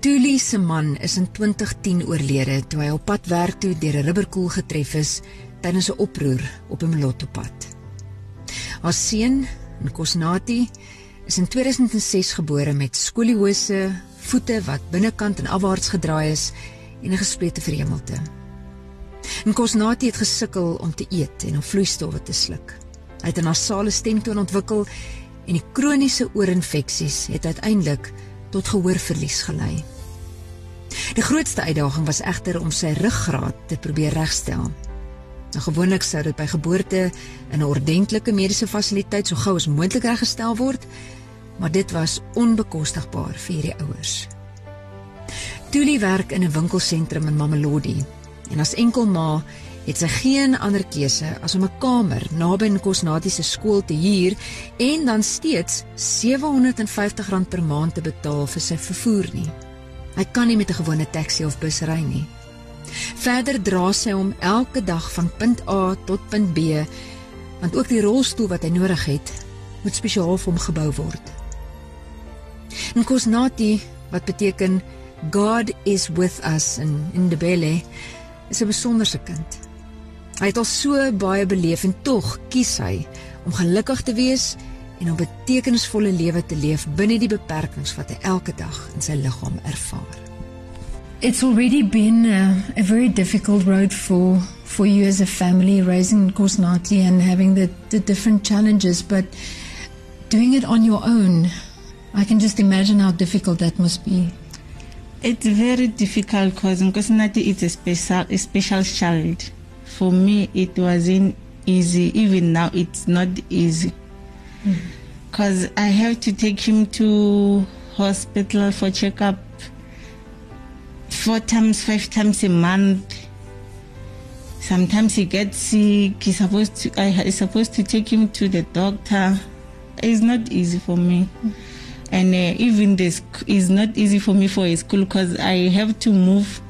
Tuli se man is in 2010 oorlede toe hy op pad werk toe deur 'n rubberkoel getref is tydens 'n oproer op 'n Mlotto-pad. Haar seun, Nkosnati, is in 2006 gebore met skoliose, voete wat binnekant en afwaarts gedraai is en 'n gesplete verhemelte. Nkosnati het gesukkel om te eet en om vloeistowwe te sluk. Hy het 'n nasale stemtoon ontwikkel en die kroniese oorinfeksies het uiteindelik tot gehoorverlies gelei. Die grootste uitdaging was egter om sy ruggraat te probeer regstel. Nou gewoonlik sou dit by geboorte in 'n ordentlike mediese fasiliteit so gou as moontlik reggestel word, maar dit was onbekostigbaar vir hierdie ouers. Tuli werk in 'n winkelsentrum in Mamelodi en as enkelma het sy geen ander keuse as om 'n kamer naby Nkosnati se skool te huur en dan steeds R750 per maand te betaal vir sy vervoer nie. Hy kan nie met 'n gewone taxi of bus ry nie. Verder dra sy hom elke dag van punt A tot punt B, want ook die rolstoel wat hy nodig het, moet spesiaal vir hom gebou word. Nkosnati, wat beteken God is with us in Ndebele, is 'n besonderse kind. Hy het al so baie beleef en tog kies hy om gelukkig te wees en 'n betekenisvolle lewe te leef binne die beperkings wat hy elke dag in sy liggaam ervaar. It's already been a, a very difficult road for for you as a family raising Kosnati and having the the different challenges but doing it on your own I can just imagine how difficult that must be. It's very difficult because Nkosnati is a special a special child. for me it wasn't easy even now it's not easy because mm. i have to take him to hospital for checkup four times five times a month sometimes he gets sick he's supposed to i is supposed to take him to the doctor it's not easy for me mm. And uh, even this is not easy for me for a school because i have to move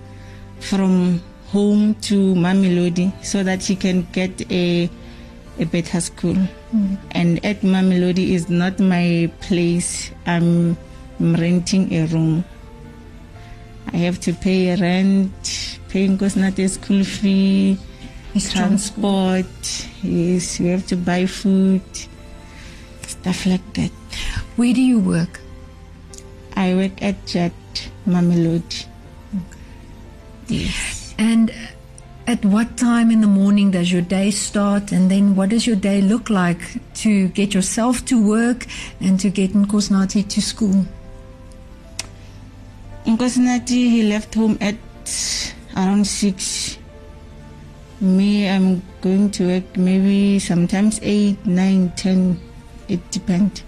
from home to Mamelodi so that she can get a a better school. Mm. And at Mamelodi is not my place. I'm, I'm renting a room. I have to pay rent, paying Kosnate school fee, it's transport. Yes, we have to buy food, stuff like that. Where do you work? I work at Jet Mamelodi. Okay. Yes. And at what time in the morning does your day start? And then what does your day look like to get yourself to work and to get Nkosnati to school? Nkosnati, he left home at around 6. Me, I'm going to work maybe sometimes 8, 9, 10. It depends.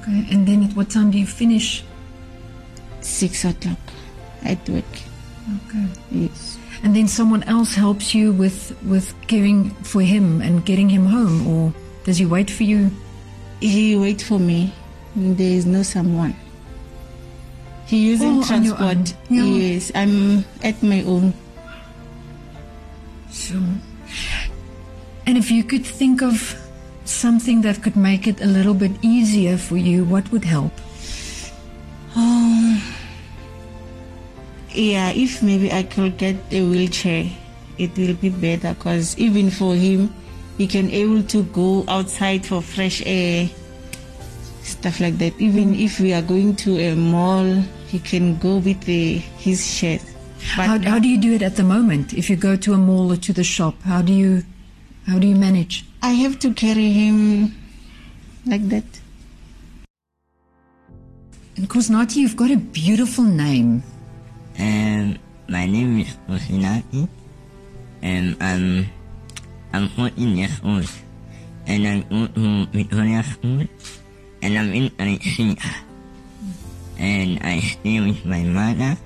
Okay, and then at what time do you finish? 6 o'clock at work. Okay. Yes. And then someone else helps you with with caring for him and getting him home, or does he wait for you? He wait for me. There is no someone. He using Oh, transport. Yeah. Yes, I'm at my own. Sure. And if you could think of something that could make it a little bit easier for you, what would help? Um, yeah, if maybe I could get a wheelchair, it will be better. Cause even for him, he can able to go outside for fresh air, stuff like that. Even if we are going to a mall, he can go with the, his shirt. But How, how do you do it at the moment? If you go to a mall or to the shop, how do you how do you manage? I have to carry him like that. And Kuznati, you've got a beautiful name. And my name is Osinati, and I'm I'm 14 years old, and I go to Victoria School, and I'm in Alexia, and I stay with my mother.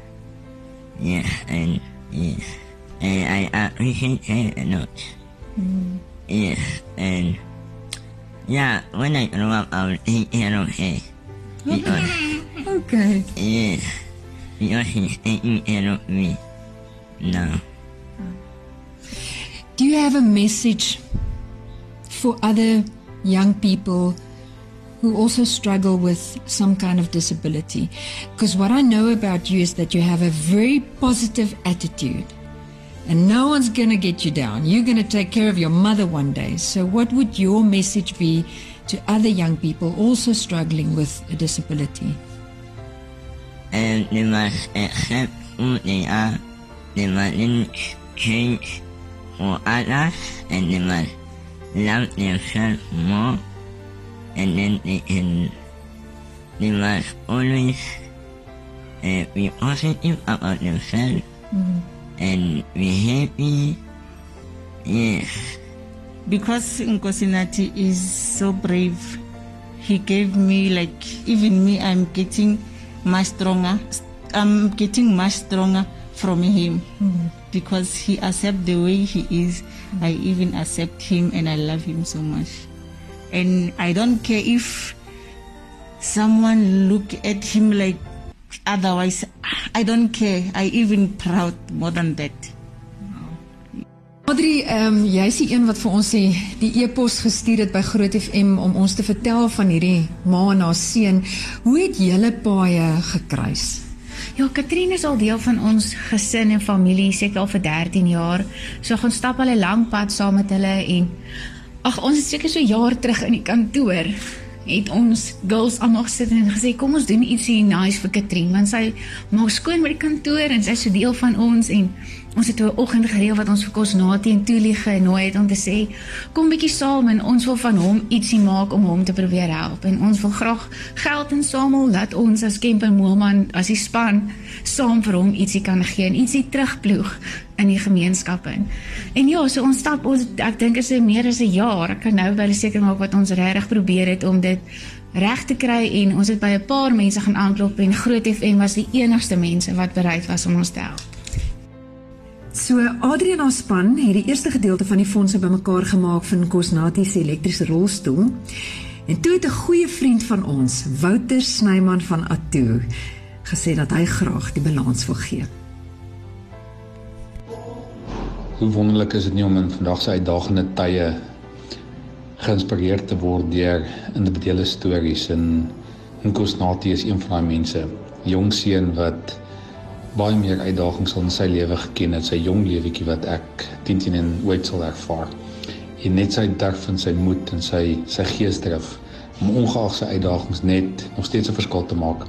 Yes, and yes, and I appreciate her a lot. Yes, and yeah, when I grow up, I'll take care of her. Because, Okay. yes, because she's taking care of me now. Do you have a message for other young people who also struggle with some kind of disability. Because what I know about you is that you have a very positive attitude. And no one's going to get you down. You're going to take care of your mother one day. So, what would your message be to other young people also struggling with a disability? And they must accept who they are. They mustn't change for others. And they must love themselves more. And then they can, they must always uh, be positive about themselves. Mm. And be happy. Yes. because Nkosinati is so brave, he gave me like even me I'm getting much stronger. I'm getting much stronger from him mm. because he accept the way he is. Mm. I even accept him and I love him so much. And I don't care if someone look at him like otherwise. I don't care. I even proud more than that. Adri, ehm um, jy's die een wat vir ons die, die e-pos gestuur het by Groot FM om ons te vertel van hierdie ma en haar seun. Hoe het julle paie gekruis? Ja, Katrine is al deel van ons gesin en familie seker al vir 13 jaar. So gaan stap hulle lank pad saam met hulle en ag ons is seker so jaar terug in die kantoor het ons girls almal gesit en gesê kom ons doen ietsie nice vir Katrine want sy maak skoon by die kantoor en sy's so deel van ons en ons het 'n oggend gereël wat ons vir Kosnati en Tulie genooi het om te sê kom bietjie saam en ons wil van hom ietsie maak om hom te probeer help en ons wil graag geld insamel dat ons as Kemp en Moelman as die span saam vir hom ietsie kan gee en ietsie terugploeg in die gemeenskap in. En ja, so ons stap ons ek dink is dit meer as 'n jaar. Ek kan nou baie seker maak wat ons regtig probeer het om dit reg te kry en ons het by 'n paar mense gaan aanklop en Groot FM was die enigste mense wat bereid was om ons te help. So Adriana span het die eerste gedeelte van die fondse bymekaar gemaak vir Kosnati se elektriese rolstoel. En toe het 'n goeie vriend van ons, Wouter Snyman van Atu, gesê dat hy graag die balans wil gee. Hoe wonderlik is dit nie om in vandag se uitdagende tye geïnspireerd te word deur individuele stories en Kosnati is een van daai mense, jong seun wat baie meer uitdagings in sy lewe geken het, sy jong lewetjie wat ek teen teen en ooit sal ervaar. En net sy durf en sy moed en sy sy geesdrif om ongeag sy uitdagings net nog steeds 'n verskil te maak.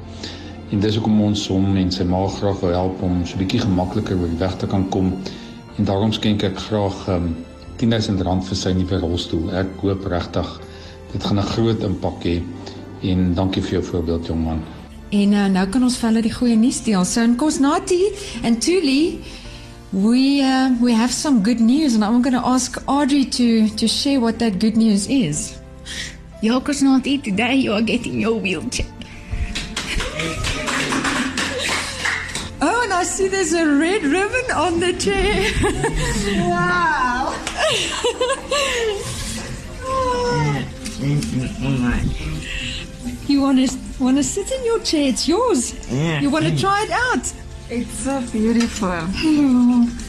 En dis hoekom ons hom en sy ma graag wil help om so 'n bietjie gemakliker oor die weg te kan kom. En daarom skenk ek graag um, 10000 rand vir sy nuwe rolstoel. Ek hoop regtig dit gaan 'n groot impak hê. En dankie vir jou voorbeeld jong man. En uh, nou kan ons vir hulle die goeie nuus deel. So in Kosnati and Tuli we uh, we have some good news and I'm going to ask Audrey to to share what that good news is. Ja, Kosnati, today you are getting your wheelchair. oh, and I see there's a red ribbon on the chair. wow. Thank you so much. You want to want to sit in your chair? It's yours. Yeah. You want to try it out? It's so beautiful.